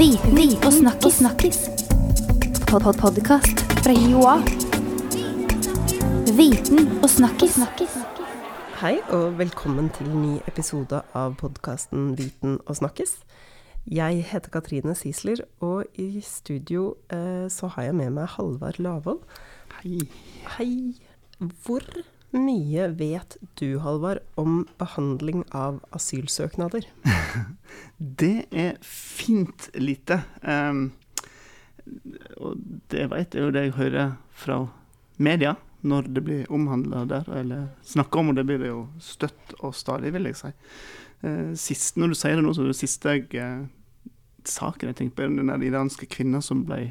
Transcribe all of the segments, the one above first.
Viten og snakkis. snakkis. Pod -pod Podkast fra Joa. Viten og snakkis. Hei og velkommen til ny episode av podkasten Viten og snakkes. Jeg heter Katrine Sisler, og i studio eh, så har jeg med meg Halvard Lavoll. Hei. Hei. Hvor mye vet du, Halvard, om behandling av asylsøknader? Det er fint lite. Um, og det vet jeg jo det jeg hører fra media når det blir omhandla der, eller snakka om, og det blir det jo støtt og stadig, vil jeg si. Uh, sist, når du sier det nå, så er det siste jeg, uh, saken jeg tenker på, den der iranske kvinna som ble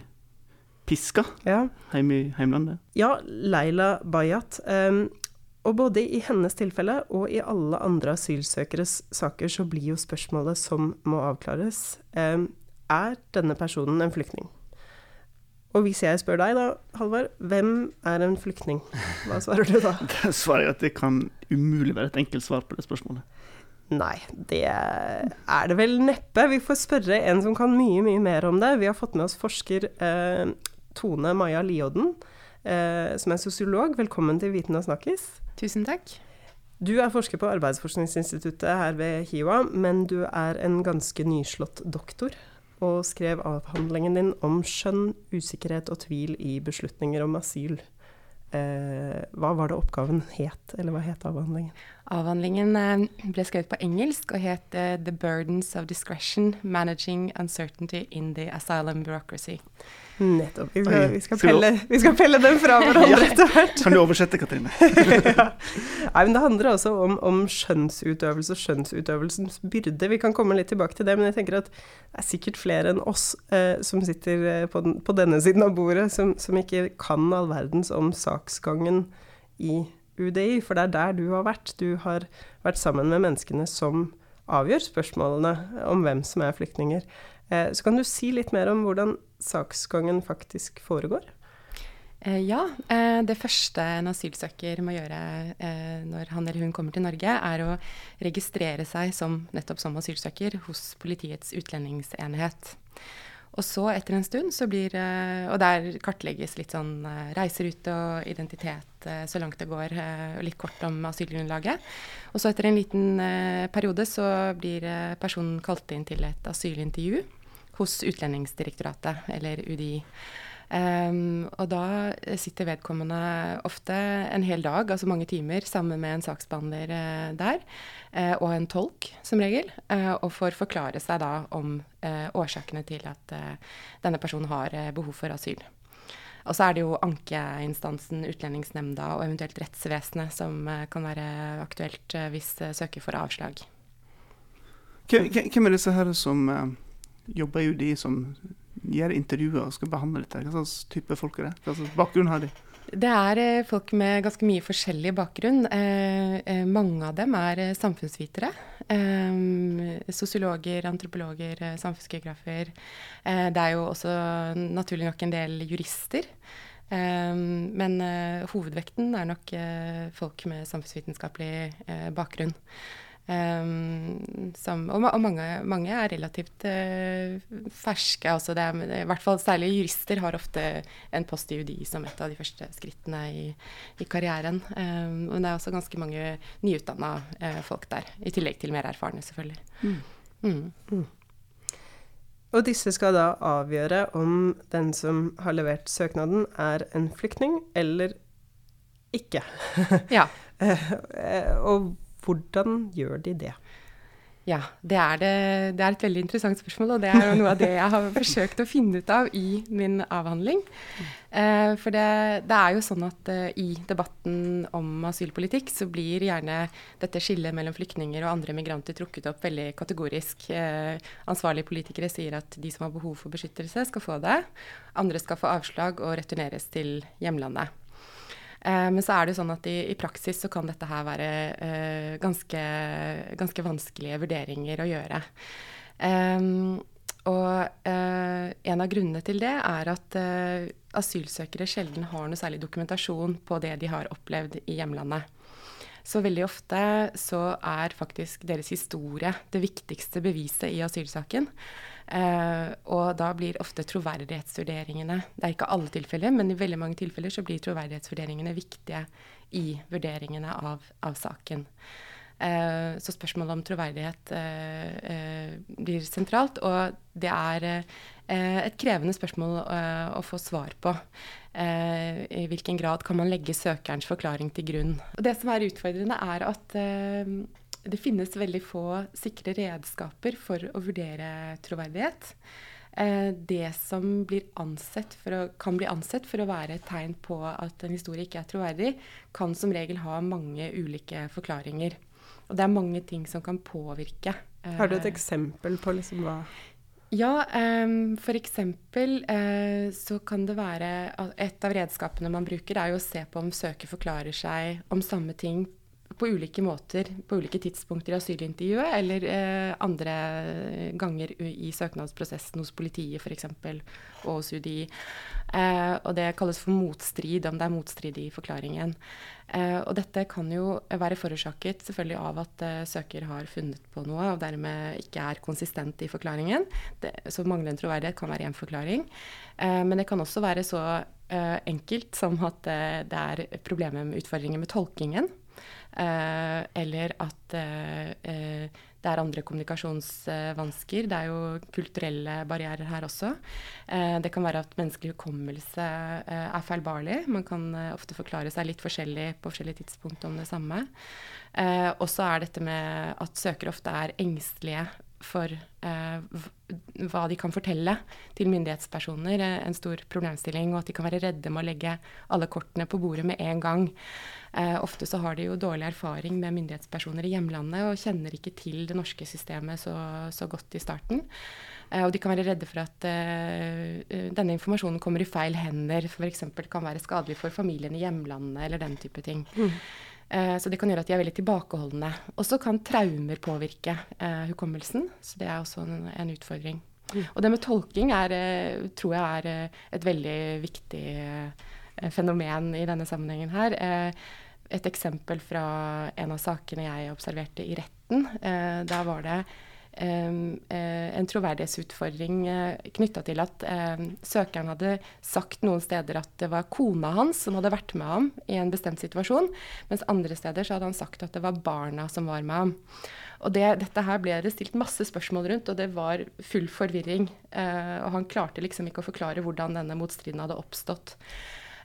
piska Ja. hjemme i heimlandet. Ja, Leila Bayat. Um, og både i hennes tilfelle og i alle andre asylsøkeres saker så blir jo spørsmålet som må avklares, um, er denne personen en flyktning? Og hvis jeg spør deg da, Halvard, hvem er en flyktning? Hva svarer du da? Da svarer jeg at det kan umulig være et enkelt svar på det spørsmålet. Nei, det er det vel neppe. Vi får spørre en som kan mye, mye mer om det. Vi har fått med oss forsker eh, Tone Maja Liodden, eh, som er sosiolog. Velkommen til Viten og snakkis. Tusen takk. Du er forsker på Arbeidsforskningsinstituttet her ved HiOA, men du er en ganske nyslått doktor, og skrev avhandlingen din om skjønn, usikkerhet og tvil i beslutninger om asyl. Eh, hva var det oppgaven het, eller hva het avhandlingen? Avhandlingen eh, ble skrevet på engelsk og het eh, 'The Burdens of Discretion Managing Uncertainty in the Asylum Bureaucracy'. Nettopp. Vi skal, vi skal, pelle, vi skal pelle den fra hverandre etter hvert. Kan du oversette, Katrine? ja. Nei, men Det handler også om, om skjønnsutøvelse og skjønnsutøvelsens byrde. Vi kan komme litt tilbake til det, men jeg tenker at det er sikkert flere enn oss eh, som sitter eh, på, den, på denne siden av bordet, som, som ikke kan all verdens om saksgangen i UDI. For det er der du har vært. Du har vært sammen med menneskene som avgjør spørsmålene om hvem som er flyktninger. Eh, så kan du si litt mer om hvordan saksgangen faktisk foregår? Eh, ja, eh, det første en asylsøker må gjøre når han eller hun kommer til Norge, er å registrere seg som, nettopp som asylsøker hos Politiets utlendingsenhet. Og så etter en stund så blir eh, Og der kartlegges litt sånn eh, reiserute og identitet eh, så langt det går, og litt kort om asylgrunnlaget. Og så etter en liten periode så blir personen kalt inn til et asylintervju hos Utlendingsdirektoratet, eller UDI. Ehm, og da sitter vedkommende ofte en hel dag, altså mange timer, sammen med en saksbehandler uh, der, uh, og en tolk som regel, uh, og får forklare seg da om årsakene til at denne personen har eh, behov for asyl. Og så er det jo ankeinstansen, Utlendingsnemnda og eventuelt rettsvesenet som kan være aktuelt hvis søker får avslag. Hvem er disse her som jobber i UDI, som gjør intervjuer og skal behandle dette? Hva slags type folk er det? Hva slags bakgrunn har de? Det er eh, folk med ganske mye forskjellig bakgrunn. Eh, eh, mange av dem er eh, samfunnsvitere. Eh, sosiologer, antropologer, samfunnsgeografer. Eh, det er jo også naturlig nok en del jurister. Men hovedvekten er nok folk med samfunnsvitenskapelig bakgrunn. Um, som, og, og mange, mange er relativt uh, ferske. Altså det er, I hvert fall særlig jurister har ofte en post i UDI som et av de første skrittene i, i karrieren. Um, men det er også ganske mange nyutdanna uh, folk der, i tillegg til mer erfarne, selvfølgelig. Mm. Og disse skal da avgjøre om den som har levert søknaden, er en flyktning eller ikke. Ja. Eh, og hvordan gjør de det? Ja, det er, det, det er et veldig interessant spørsmål, og det er jo noe av det jeg har forsøkt å finne ut av i min avhandling. Eh, for det, det er jo sånn at eh, i debatten om asylpolitikk så blir gjerne dette skillet mellom flyktninger og andre migranter trukket opp veldig kategorisk. Eh, ansvarlige politikere sier at de som har behov for beskyttelse, skal få det. Andre skal få avslag og returneres til hjemlandet. Eh, men så er det jo sånn at i, i praksis så kan dette her være eh, ganske, ganske vanskelige vurderinger å gjøre. Em, og eh, en av grunnene til det er at asylsøkere sjelden har noe særlig dokumentasjon på det de har opplevd i hjemlandet. Så veldig ofte så er faktisk deres historie det viktigste beviset i asylsaken. Eh, og da blir ofte troverdighetsvurderingene Det er ikke alle tilfeller, men i veldig mange tilfeller så blir troverdighetsvurderingene viktige i vurderingene av, av saken. Eh, så spørsmålet om troverdighet eh, blir sentralt. Og det er et krevende spørsmål å få svar på. I hvilken grad kan man legge søkerens forklaring til grunn. Og det som er utfordrende, er at det finnes veldig få sikre redskaper for å vurdere troverdighet. Eh, det som å, kan bli ansett for å være et tegn på at en historie ikke er troverdig, kan som regel ha mange ulike forklaringer. Og det er mange ting som kan påvirke. Har du et eh, eksempel på liksom hva ja, um, f.eks. Uh, så kan det være Et av redskapene man bruker, er jo å se på om søker forklarer seg om samme ting på ulike måter på ulike tidspunkter i asylintervjuet, eller eh, andre ganger i søknadsprosessen hos politiet f.eks. og hos UDI. Eh, og det kalles for motstrid, om det er motstrid i forklaringen. Eh, og dette kan jo være forårsaket selvfølgelig av at eh, søker har funnet på noe og dermed ikke er konsistent i forklaringen. Det, så manglende troverdighet kan være én forklaring. Eh, men det kan også være så eh, enkelt som at det er problemer med utfordringer med tolkingen. Eh, eller at eh, eh, det er andre kommunikasjonsvansker. Det er jo kulturelle barrierer her også. det kan være at menneskelig hukommelse er feilbarlig. Man kan ofte forklare seg litt forskjellig på forskjellige tidspunkt om det samme. og så er dette med at søkere ofte er engstelige for eh, hva de kan fortelle til myndighetspersoner, en stor problemstilling, og at de kan være redde med å legge alle kortene på bordet med en gang. Eh, ofte så har de jo dårlig erfaring med myndighetspersoner i hjemlandet og kjenner ikke til det norske systemet så, så godt i starten. Eh, og de kan være redde for at eh, eh denne informasjonen kommer i feil hender, f.eks. kan være skadelig for familien i hjemlandet eller den type ting. Mm. Eh, så det kan gjøre at de er veldig tilbakeholdne. Og så kan traumer påvirke eh, hukommelsen, så det er også en, en utfordring. Mm. Og det med tolking er, tror jeg er et veldig viktig Eh, fenomen i denne sammenhengen her. Eh, et eksempel fra en av sakene jeg observerte i retten. Eh, da var det en troverdighetsutfordring knytta til at søkeren hadde sagt noen steder at det var kona hans som hadde vært med ham i en bestemt situasjon, mens andre steder så hadde han sagt at det var barna som var med ham. Og det, dette her ble det stilt masse spørsmål rundt, og det var full forvirring. og han klarte liksom ikke å forklare hvordan denne motstriden hadde oppstått.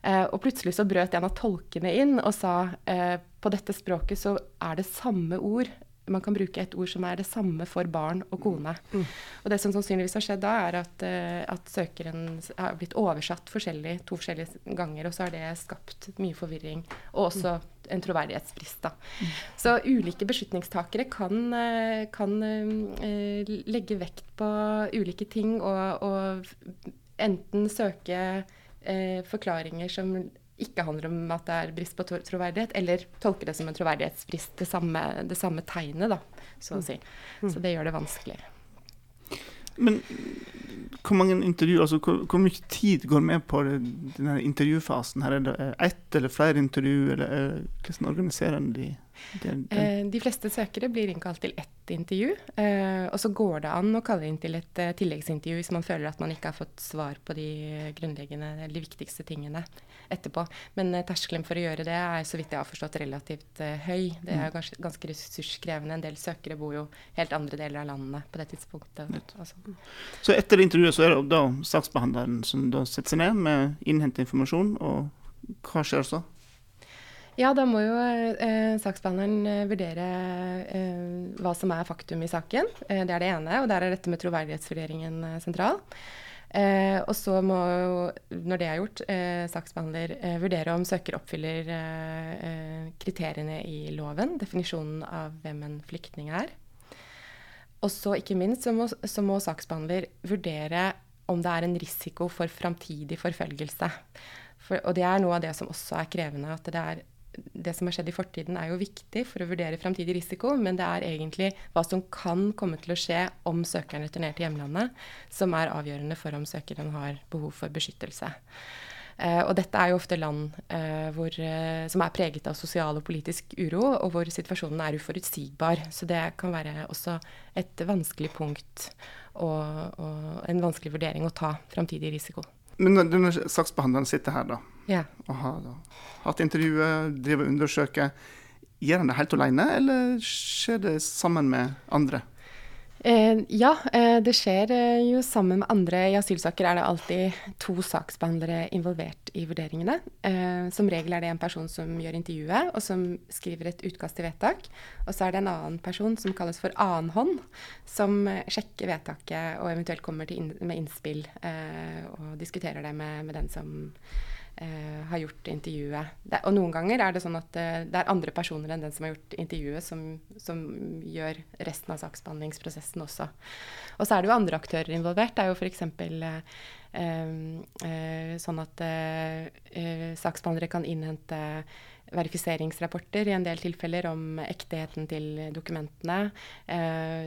Eh, og plutselig så brøt en av tolkene inn og sa eh, på dette språket så er det samme ord. Man kan bruke et ord som er det samme for barn og kone. Mm. Og det som sannsynligvis har skjedd da, er at, uh, at, søkeren har blitt oversatt forskjellig to forskjellige ganger, og så har det skapt mye forvirring. Og også mm. en troverdighetsbrist. Mm. Så ulike beslutningstakere kan, uh, kan uh, legge vekt på ulike ting og, og enten søke uh, forklaringer som ikke handler om at det er brist på troverdighet, eller tolker det som en troverdighetsbrist, det samme, det samme tegnet, da, så å mm. si. Så det gjør det vanskelig. Men hvor mange intervju, altså hvor, hvor, mye tid går med på denne intervjufasen? her? Er det ett eller flere intervju, eller eh, hvordan organiserer en de? Eh, de fleste søkere blir innkalt til ett intervju. Eh, og så går det an å kalle inn til et eh, tilleggsintervju hvis man føler at man ikke har fått svar på de grunnleggende, eller de viktigste tingene etterpå. Men terskelen for å gjøre det er så vidt jeg har forstått relativt høy. Det er mm. ganske, ressurskrevende. En del søkere bor jo helt andre deler av landet på det tidspunktet. Altså. Så etter intervjuet så er det da saksbehandleren som da setter seg ned med innhente informasjon, og hva skjer så? Ja, da må jo eh, saksbehandleren eh, vurdere eh, hva som er faktum i saken. Eh, det er det ene, og der er dette med troverdighetsvurderingen eh, sentral. Eh, og så må jo, når det er gjort, saksbehandler vurdere om søker oppfyller kriteriene i loven, definisjonen av hvem en flyktning er. Og så ikke minst så må, så må saksbehandler vurdere om det er en risiko for framtidig forfølgelse. For, og det er noe av det som også er krevende. at det er det som har skjedd i fortiden, er jo viktig for å vurdere fremtidig risiko, men det er egentlig hva som kan komme til å skje om søkeren returnerer til hjemlandet, som er avgjørende for om søkeren har behov for beskyttelse. Uh, og dette er jo ofte land uh, hvor, uh, som er preget av sosial og politisk uro, og hvor situasjonen er uforutsigbar. Så det kan være også et vanskelig punkt og, og en vanskelig vurdering å ta framtidig risiko. Men når når saksbehandleren sitter her da, Ja. og har hatt intervjuet, driver og undersøker, gjør han det helt alene, eller skjer det sammen med andre? Eh, ja, eh, det skjer eh, jo sammen med andre. I asylsaker er det alltid to saksbehandlere involvert i vurderingene. Eh, som regel er det en person som gjør intervjuet, og som skriver et utkast til vedtak. Og så er det en annen person som kalles for annenhånd, som eh, sjekker vedtaket og eventuelt kommer inn med innspill eh, og diskuterer det med, med den som eh, har gjort intervjuet. Det, og noen ganger er det sånn at uh, det er andre personer enn den som har gjort intervjuet, som, som gjør resten av saksbehandlingsprosessen også. Og så er det jo andre aktører involvert. Det er jo f.eks. Uh, eh, sånn at eh, eh, saksbehandlere kan innhente verifiseringsrapporter i en del tilfeller om ektigheten til dokumentene.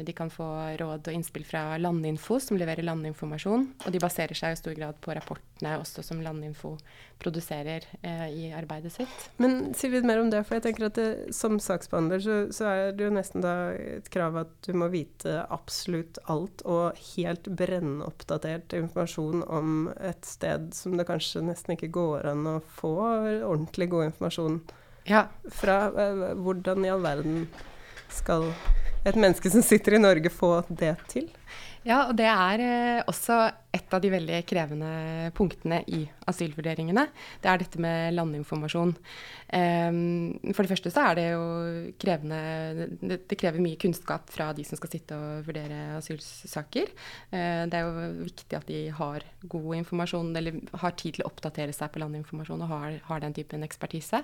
De kan få råd og innspill fra Landinfo, som leverer landinformasjon. Og de baserer seg i stor grad på rapportene også som Landinfo produserer eh, i arbeidet sitt. Men si litt mer om det, for jeg tenker at det, som saksbehandler så, så er det jo nesten da et krav at du må vite absolutt alt og helt brennoppdatert informasjon om et sted som det kanskje nesten ikke går an å få ordentlig god informasjon Ja, fra. Eh, Hvordan i all verden skal et menneske som sitter i Norge få det til? Ja, og det er eh, også et av de veldig krevende punktene i asylvurderingene. Det er dette med landinformasjon. Ehm, for det første så er det jo krevende det, krever mye kunnskap fra de som skal sitte og vurdere asylsaker. Eh, det er jo viktig at de har god informasjon, eller har tid til å oppdatere seg på landinformasjon og har, har den typen ekspertise.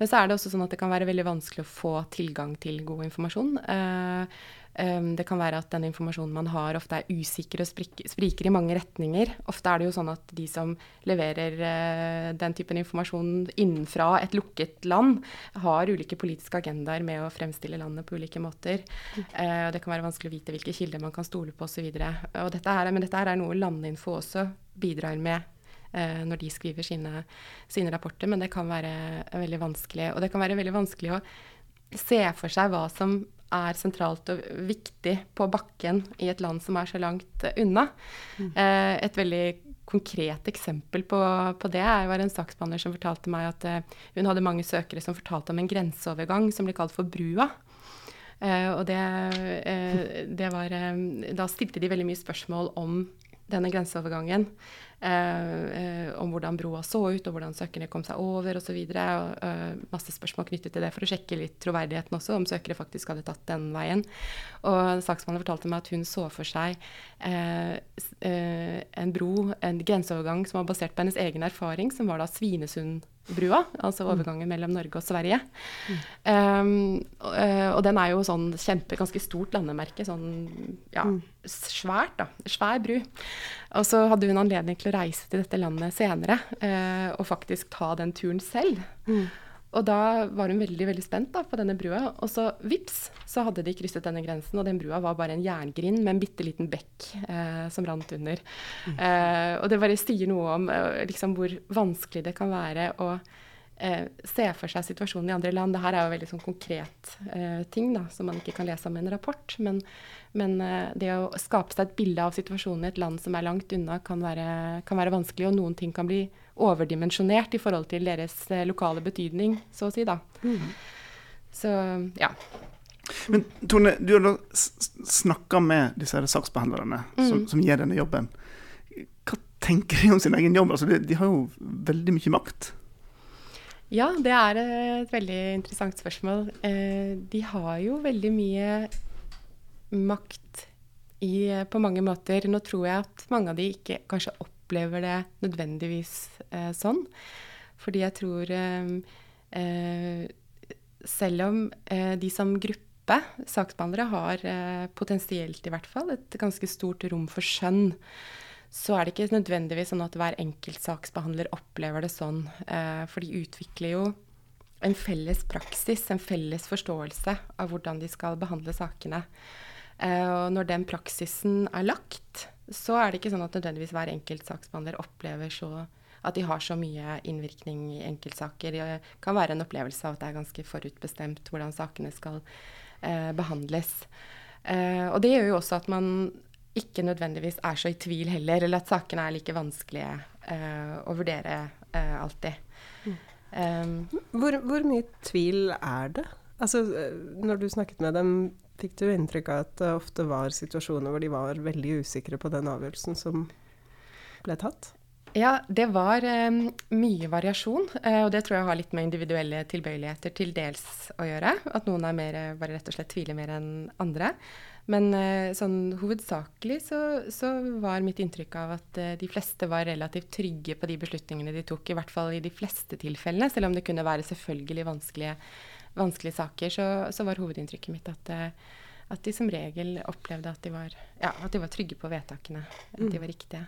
Men så er det også sånn at det kan være veldig vanskelig å få tilgang til god informasjon. Eh, det kan være at den informasjonen man har, ofte er usikker og sprik spriker i mange retninger. Ofte er det jo sånn at de som leverer uh, den typen informasjon innenfra et lukket land, har ulike politiske agendaer med å fremstille landet på ulike måter. Og det kan være vanskelig å vite hvilke kilder man kan stole på osv. Men dette er noe Landinfo også bidrar med når de skriver sine, sine rapporter, men det kan være veldig vanskelig. Og det kan være veldig vanskelig å se for seg hva som er sentralt og viktig på bakken i et land som er så langt uh, unna. Mm. Uh, et veldig konkret eksempel på, på det var en saksbehandler som fortalte meg at uh, hun hadde mange søkere som fortalte om en grenseovergang som ble kalt for Brua. og det, det var Da stilte de veldig mye spørsmål om denne grenseovergangen. Eh, om hvordan broa så ut, og hvordan søkerne kom seg over osv. Eh, masse spørsmål knyttet til det for å sjekke litt troverdigheten også, om søkere faktisk hadde tatt den veien. Og saksmannen fortalte meg at hun så for seg eh, en bro, en grenseovergang som var basert på hennes egen erfaring, som var da Svinesundbrua, altså overgangen mellom Norge og Sverige. Mm. Um, og, og, den er jo sånn kjempe, ganske stort landemerke. Sånn ja, svært, da. Svær bru. Og så hadde hun anledning til å reise til dette landet senere uh, og faktisk ta den turen selv. Mm. Og da var hun veldig veldig spent da, på denne brua. Og så vips, så hadde de krysset denne grensen, og den brua var bare en jerngrind med en bitte liten bekk eh, som rant under. Mm. Eh, og det bare sier noe om eh, liksom, hvor vanskelig det kan være å eh, se for seg situasjonen i andre land. Dette er jo veldig sånn konkret eh, ting da, som man ikke kan lese om i en rapport. Men, men eh, det å skape seg et bilde av situasjonen i et land som er langt unna, kan være, kan være vanskelig, og noen ting kan bli overdimensjonert i forhold til deres eh, lokale betydning, så å si. da. Mm. Så ja. Men Tone, du har da snakka med disse saksbehandlerne mm. som, som, gjør denne jobben. Hva tenker de om sin egen jobb? Altså, de, de har jo veldig mye makt. Ja, det er et veldig interessant spørsmål. Eh, de har jo veldig mye makt i, på mange måter. Nå tror jeg at mange av de ikke kanskje opplever det nødvendigvis eh, sånn. Fordi jeg tror eh, Selv om de som gruppe, saksbehandlere, har potensielt i hvert fall et ganske stort rom for skjønn, så er det ikke nødvendigvis sånn at hver enkeltsaksbehandler opplever det sånn. Eh, for de utvikler jo en felles praksis, en felles forståelse av hvordan de skal behandle sakene. og når den praksisen er lagt, så er det ikke sånn at nødvendigvis hver enkelt saksbehandler opplever så at de har så mye innvirkning i enkeltsaker. Det kan være en opplevelse av at det er ganske forutbestemt hvordan sakene skal eh, behandles. Eh, og det gjør jo også at man ikke nødvendigvis er så i tvil heller, eller at sakene er like vanskelige uh, å vurdere uh, alltid. Um, hvor, hvor, mye tvil er det? Altså, eh, når du snakket med dem, fikk du inntrykk av at det ofte var situasjoner hvor de var veldig usikre på den avgjørelsen som ble tatt? Ja, det var um, mye variasjon. Uh, og det tror jeg har litt med individuelle tilbøyeligheter til dels å gjøre. At noen er mer, bare rett og slett tviler mer enn andre. Men uh, sånn hovedsakelig så, så, var mitt inntrykk av at uh, de fleste var relativt trygge på de beslutningene de tok. I hvert fall i de fleste tilfellene. Selv om det kunne være selvfølgelig vanskelige, vanskelige saker, så, så, var hovedinntrykket mitt at, at, de som regel opplevde at de var, ja, at de var trygge på vedtakene. At de mm. var riktige.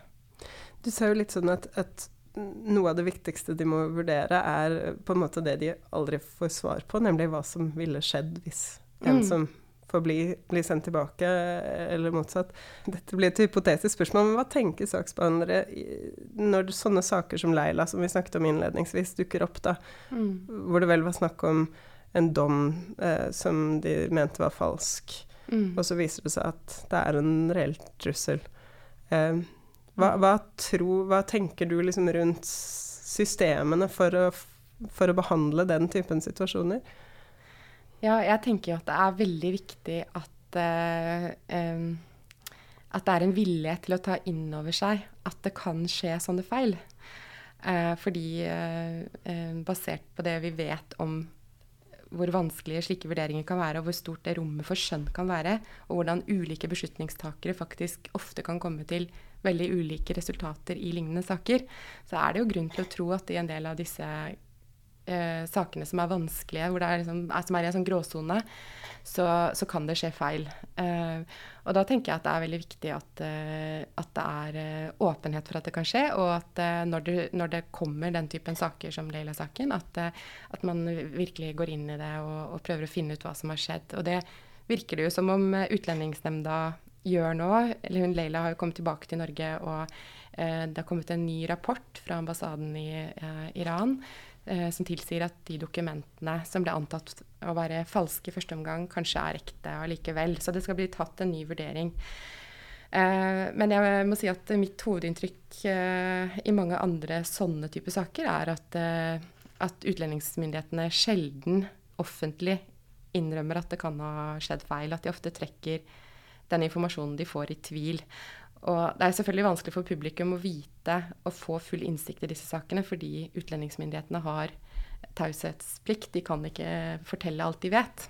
Du sa jo litt sånn at, at, noe av det viktigste de må vurdere, er på en måte det de aldri får svar på, nemlig hva som ville skjedd hvis en mm. som får bli, bli, sendt tilbake, eller motsatt. Dette blir et hypotetisk spørsmål, men hva tenker saksbehandlere når sånne saker som Leila, som vi snakket om innledningsvis, dukker opp, da? Mm. Hvor det vel var snakk om en dom eh, som de mente var falsk, mm. og så viser det seg at det er en reell trussel. Eh, hva, hva, tro, hva tenker du liksom rundt systemene for å, for å, behandle den typen situasjoner? Ja, jeg tenker jo at det er veldig viktig at, uh, um, at det er en vilje til å ta inn over seg at det kan skje sånne feil. Uh, fordi uh, basert på det vi vet om hvor vanskelige slike vurderinger kan være, og hvor stort det rommet for skjønn kan være, og hvordan ulike beslutningstakere faktisk ofte kan komme til veldig ulike resultater i lignende saker, så er det jo grunn til å tro at i en del av disse eh, sakene som er vanskelige, hvor det er liksom, som er i en sånn gråsone, så, så, kan det skje feil. Eh, og da tenker jeg at det er veldig viktig at, eh, at det er eh, åpenhet for at det kan skje, og at eh, når det, når, det, kommer den typen saker som Leila-saken, at, at, man virkelig går inn i det og, og prøver å finne ut hva som har skjedd. Og det virker det jo som om Utlendingsnemnda gjør nå eller hun Leila har jo kommet tilbake til Norge, og eh, det har kommet en ny rapport fra ambassaden i eh, Iran som tilsier at de dokumentene som ble antatt å være falske i første omgang, kanskje er ekte allikevel. Så det skal bli tatt en ny vurdering. Eh, men jeg må si at mitt hovedinntrykk eh, i mange andre sånne typer saker er at, eh, at utlendingsmyndighetene sjelden offentlig innrømmer at det kan ha skjedd feil. At de ofte trekker den informasjonen de får, i tvil. Og det er selvfølgelig vanskelig for publikum å vite og få full innsikt i disse sakene, fordi utlendingsmyndighetene har taushetsplikt. De kan ikke fortelle alt de vet.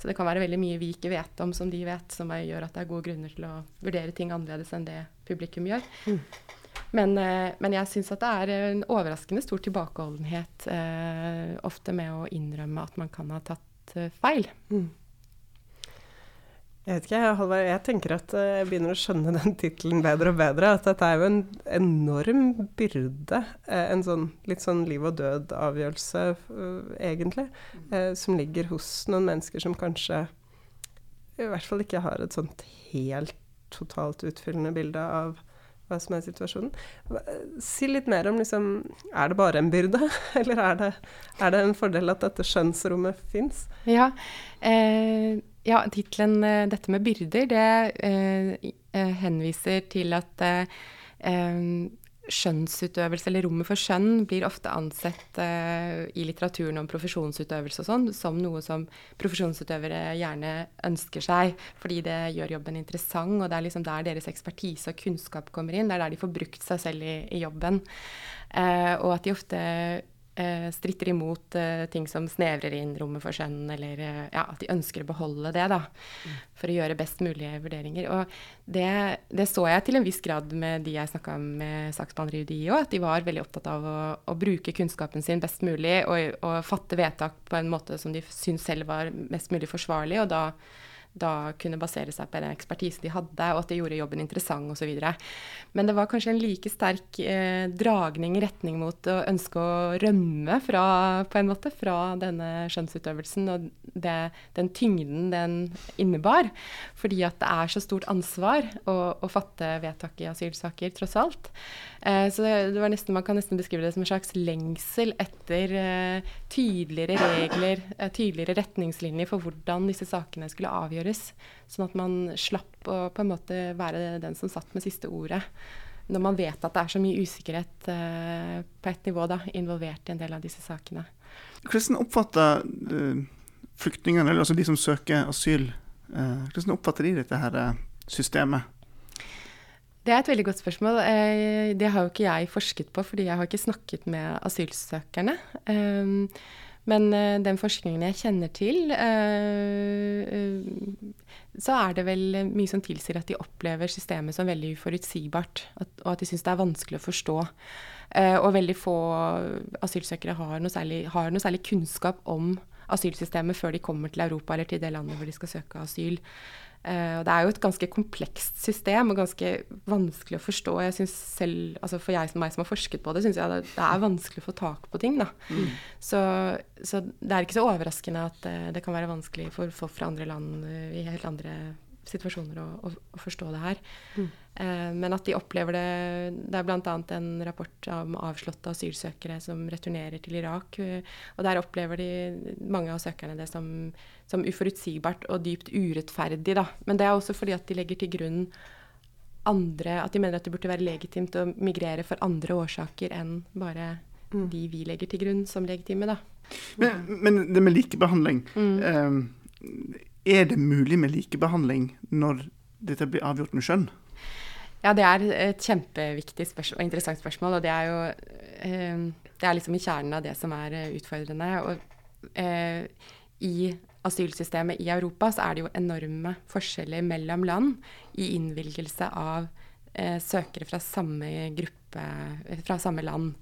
Så det kan være veldig mye vi ikke vet om som de vet, som gjør at det er gode grunner til å vurdere ting annerledes enn det publikum gjør. Mm. Men, eh, men, jeg syns at det er en overraskende stor tilbakeholdenhet eh, ofte med å innrømme at man kan ha tatt eh, feil. Mm. Jeg vet ikke, Halvard. Jeg tenker at eh, jeg begynner å skjønne den tittelen bedre og bedre. At dette er jo en enorm byrde. Eh, en sånn litt sånn liv og død-avgjørelse, eh, egentlig. Som ligger hos noen mennesker som kanskje i hvert fall ikke har et sånt helt totalt utfyllende bilde av hva som er situasjonen. Si litt mer om liksom Er det bare en byrde, eller er det, er det en fordel at dette skjønnsrommet fins? Ja, eh, ja, tittelen uh, 'Dette med byrder' det eh, henviser til at skjønnsutøvelse, eller rommet for skjønn, blir ofte ansett i litteraturen om profesjonsutøvelse og sånn, som noe som profesjonsutøvere gjerne ønsker seg, fordi det gjør jobben interessant, og det er liksom der deres ekspertise og kunnskap kommer inn. Det er der de får brukt seg selv i, i jobben. og at de ofte eh, stritter imot eh, ting som snevrer inn rommet for skjønn, eller eh, ja, at de ønsker å beholde det, da, mm. for å gjøre best mulige vurderinger. Og det, det, så jeg til en viss grad med de jeg snakka med saksbehandlere i UDI òg, at de var veldig opptatt av å, å bruke kunnskapen sin best mulig og, og, fatte vedtak på en måte som de syntes selv var mest mulig forsvarlig. og da da kunne basere seg på den ekspertisen de hadde, og at det gjorde jobben interessant osv. Men det var kanskje en like sterk eh, dragning i retning mot å ønske å rømme fra, på en måte, fra denne skjønnsutøvelsen og det, den tyngden den innebar. Fordi at det er så stort ansvar å, å fatte vedtak i asylsaker, tross alt. Eh, så det, det nesten, man kan nesten beskrive det som en slags lengsel etter eh, tydeligere regler, eh, tydeligere retningslinjer for hvordan disse sakene skulle avgjøres avgjøres. Sånn at man slapp å på en måte være den som satt med siste ordet. Når man vet at det er så mye usikkerhet eh, på et nivå da, involvert i en del av disse sakene. Hvordan oppfatter uh, flyktningene, eller altså de som søker asyl, hvordan oppfatter de dette her uh, systemet? Det er et veldig godt spørsmål. Det har jo ikke jeg forsket på, fordi jeg har ikke snakket med asylsøkerne. Men uh, den forskningen jeg kjenner til, uh, uh, så er det vel mye som tilsier at de opplever systemet som veldig uforutsigbart, og at de syns det er vanskelig å forstå. og veldig få asylsøkere har noe, særlig, har noe særlig kunnskap om asylsystemet før de kommer til Europa eller til det landet hvor de skal søke asyl. Uh, det er jo et ganske komplekst system og ganske vanskelig å forstå. Jeg synes selv, altså For jeg som meg som har forsket på det, syns jeg det, det, er vanskelig å få tak på ting. Mm. Så, så, det er ikke så overraskende at uh, det kan være vanskelig for folk fra andre land uh, i helt andre situasjoner å, å, å forstå det her. Mm. Eh, men at de opplever det Det er bl.a. en rapport om avslåtte asylsøkere som returnerer til Irak. Eh, og der opplever de, mange av søkerne det som, som uforutsigbart og dypt urettferdig. Da. Men det er også fordi at de legger til grunn andre At de mener at det burde være legitimt å migrere for andre årsaker enn bare mm. de vi legger til grunn som legitime. Da. Men, men det med likebehandling mm. um, er det mulig med likebehandling når dette blir avgjort med skjønn? Ja, det er et kjempeviktig og interessant spørsmål. Og det er jo eh, Det er liksom i kjernen av det som er eh, utfordrende. Og eh, i asylsystemet i Europa så er det jo enorme forskjeller mellom land i innvilgelse av søkere fra samme gruppe, fra samme land.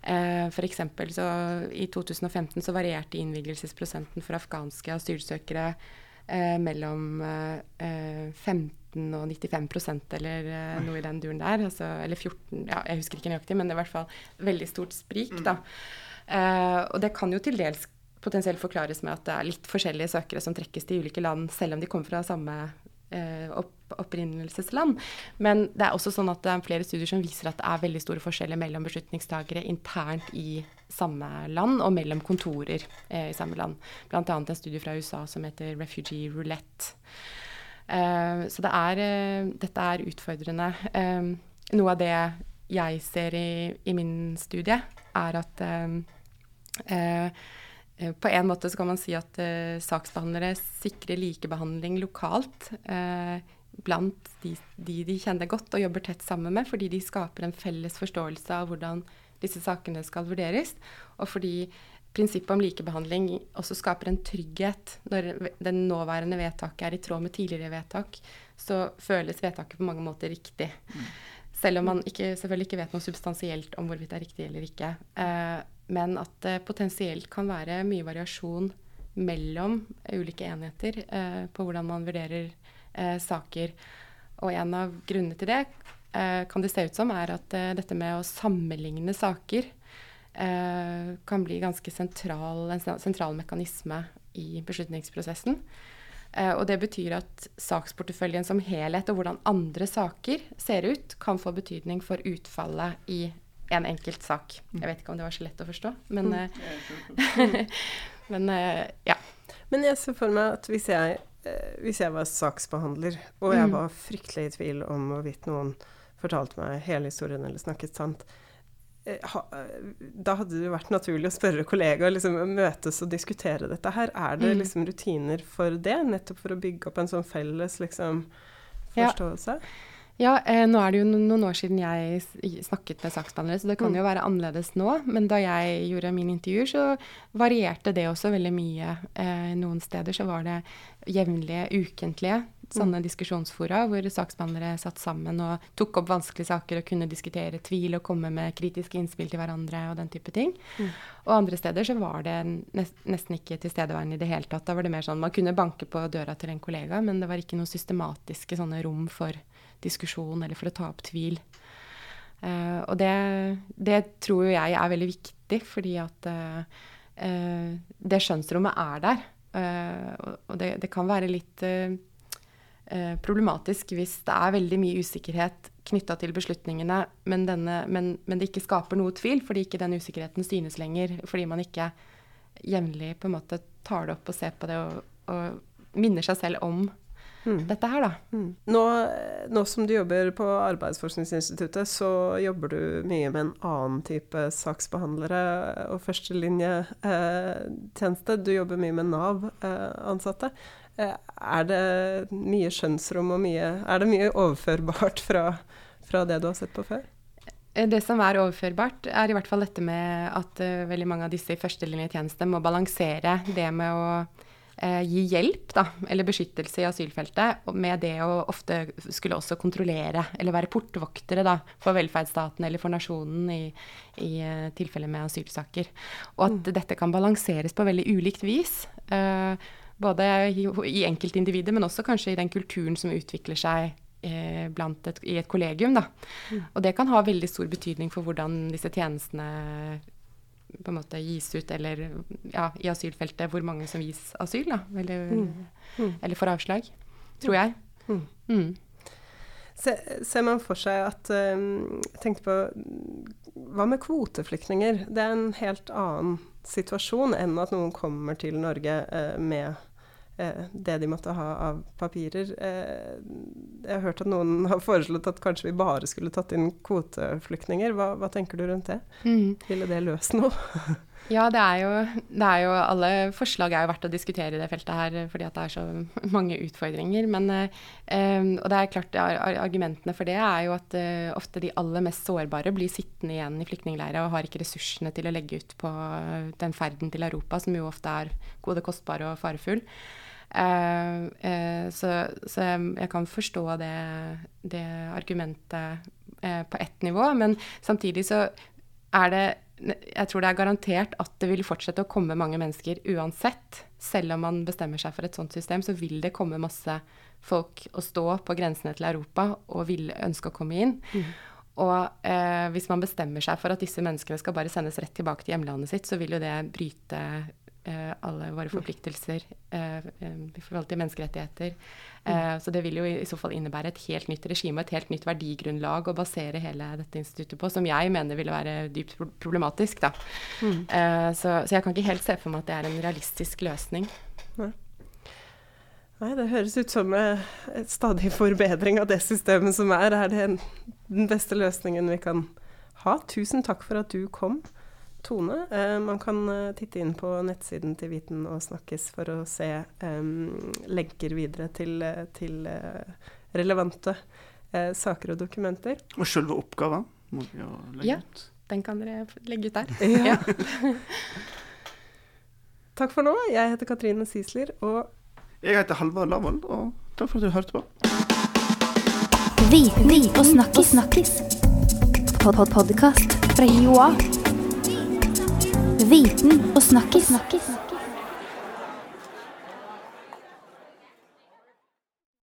F.eks. så i 2015 så varierte innvilgelsesprosenten for afghanske asylsøkere eh, mellom eh, 15 og 95% eller eh, noe i den duren der. Altså, eller 14, ja, jeg husker ikke nøyaktig, men det er i hvert fall veldig stort sprik. da. Eh, og det kan jo til dels potensielt forklares med at det er litt forskjellige søkere som trekkes til ulike land, selv om de kommer fra samme opp, opprinnelsesland. Men det er også sånn at det er flere studier som viser at det er veldig store forskjeller mellom beslutningstagere internt i samme land og mellom kontorer eh, i samme land. Bl.a. en studie fra USA som heter Refugee Roulette. Eh, så det er, eh, dette er utfordrende. Eh, noe av det jeg ser i, i min studie, er at eh, eh, Eh, på en måte så kan man si at uh, saksbehandlere sikrer likebehandling lokalt uh, blant de, de, de kjenner godt og jobber tett sammen med, fordi de skaper en felles forståelse av hvordan disse sakene skal vurderes. Og fordi prinsippet om likebehandling også skaper en trygghet. Når det nåværende vedtaket er i tråd med tidligere vedtak, så føles vedtaket på mange måter riktig. Mm. Selv om man ikke, selvfølgelig ikke vet noe substansielt om hvorvidt det er riktig eller ikke. Eh, men at det potensielt kan være mye variasjon mellom ulike enheter eh, på hvordan man vurderer eh, saker. Og en av grunnene til det eh, kan det se ut som er at eh, dette med å sammenligne saker eh, kan bli ganske sentral, en sentral mekanisme i beslutningsprosessen. Eh, og det betyr at saksporteføljen som helhet og hvordan andre saker ser ut, kan få betydning for utfallet i en enkelt sak. Jeg vet ikke om det var så lett å forstå, men, mm. Eh, men uh, ja. Men jeg ser for meg at hvis jeg, uh, hvis jeg var saksbehandler, og jeg mm. var fryktelig i tvil om hvorvidt noen fortalte meg hele historien eller snakket sant, da hadde det vært naturlig å spørre kollegaer, liksom, møtes og diskutere dette her. Er det mm. liksom rutiner for det, nettopp for å bygge opp en sånn felles liksom, forståelse? Ja. Ja, eh, nå er det jo noen år siden jeg snakket med saksbehandlere, så det kan mm. jo være annerledes nå. Men da jeg gjorde min intervjuer, så varierte det også veldig mye. Eh, noen steder så var det jevnlige, ukentlige sånne diskusjonsfora hvor saksbehandlere satt sammen og tok opp vanskelige saker og kunne diskutere tvil og komme med kritiske innspill til hverandre og den type ting. Mm. Og andre steder så var det nesten ikke tilstedeværende i det hele tatt. Da var det mer sånn man kunne banke på døra til en kollega, men det var ikke noe systematiske sånne rom for diskusjon eller for å ta opp tvil. Uh, og det, det, tror jeg er veldig viktig, fordi at uh, uh, det skjønnsrommet er der. og det, det, kan være litt problematisk hvis det er veldig mye usikkerhet knytta til beslutningene, men, denne, men, men, det ikke skaper noe tvil, fordi ikke den usikkerheten synes lenger. Fordi man ikke jevnlig på en måte tar det opp og ser på det og, og minner seg selv om mm. dette her, da. Mm. Nå, nå, som du jobber på Arbeidsforskningsinstituttet, så jobber du mye med en annen type saksbehandlere og førstelinjetjeneste. Eh, du jobber mye med Nav-ansatte. Eh, er det mye skjønnsrom og mye Er det mye overførbart fra, fra det du har sett på før? Eh, det som er overførbart, er i hvert fall dette med at uh, veldig mange av disse i førstelinjetjeneste må balansere det med å gi hjelp, da, eller beskyttelse i asylfeltet, med det å ofte skulle også kontrollere, eller være portvoktere da, for velferdsstaten eller for nasjonen i, i uh, tilfeller med asylsaker. Og at mm. dette kan balanseres på veldig ulikt vis. Eh, både i, i enkeltindividet, men også kanskje i den kulturen som utvikler seg eh, et, i et kollegium. Da. Mm. Og det kan ha veldig stor betydning for hvordan disse tjenestene på en måte gis ut, eller ja, i asylfeltet hvor mange som gis asyl, da. Eller, mm. Mm. eller får avslag. Tror jeg. Mm. mm. Se, ser man for seg at um, tenkte på Hva med kvoteflyktninger? Det er en helt annen situasjon enn at noen kommer til Norge uh, med det de måtte ha av papirer. Eh, jeg har hørt at noen har foreslått at kanskje vi bare skulle tatt inn kvoteflyktninger. Hva, hva tenker du rundt det? Mm. Ville det løst noe? ja, det er, jo, det er, jo, Alle forslag er jo verdt å diskutere i det feltet her, fordi at det er så mange utfordringer. Men, eh, og det er klart, argumentene for det er jo at eh, ofte de aller mest sårbare blir sittende igjen i flyktningleirer og har ikke ressursene til å legge ut på den ferden til Europa, som jo ofte er både kostbar og farefull. Så, så, jeg kan forstå det, det argumentet på ett nivå, men samtidig så er det Jeg tror det er garantert at det vil fortsette å komme mange mennesker uansett. Selv om man bestemmer seg for et sånt system, så vil det komme masse folk å stå på grensene til Europa og vil ønske å komme inn. Mm. Og hvis man bestemmer seg for at disse menneskene skal bare sendes rett tilbake til hjemlandet sitt, så vil jo det bryte Eh, alle våre forpliktelser eh, eh, i forhold til menneskerettigheter. Mm. Så det vil jo i så fall innebære et helt nytt regime og et helt nytt verdigrunnlag å basere hele dette instituttet på, som jeg mener ville være dypt problematisk. Da. Mm. Så, så, jeg kan ikke helt se for meg at det er en realistisk løsning. Nei. Nei, det høres ut som en stadig forbedring av det systemet som er. Er det den beste løsningen vi kan ha? Tusen takk for at du kom. Tone. Eh, man kan eh, titte inn på nettsiden til Viten og snakkes for å se eh, lenker videre til, eh, til eh, relevante eh, saker og dokumenter. Og selve oppgaven må vi jo legge ja, ut. Den kan dere legge ut der. Ja. takk for nå. Jeg heter Katrine Sisler, og Jeg heter Halvard Lavoll, og takk for at du hørte på. Vi, vi og snakkis. snakkis. Pod -pod Podkast fra Joa. Viten og snakkis.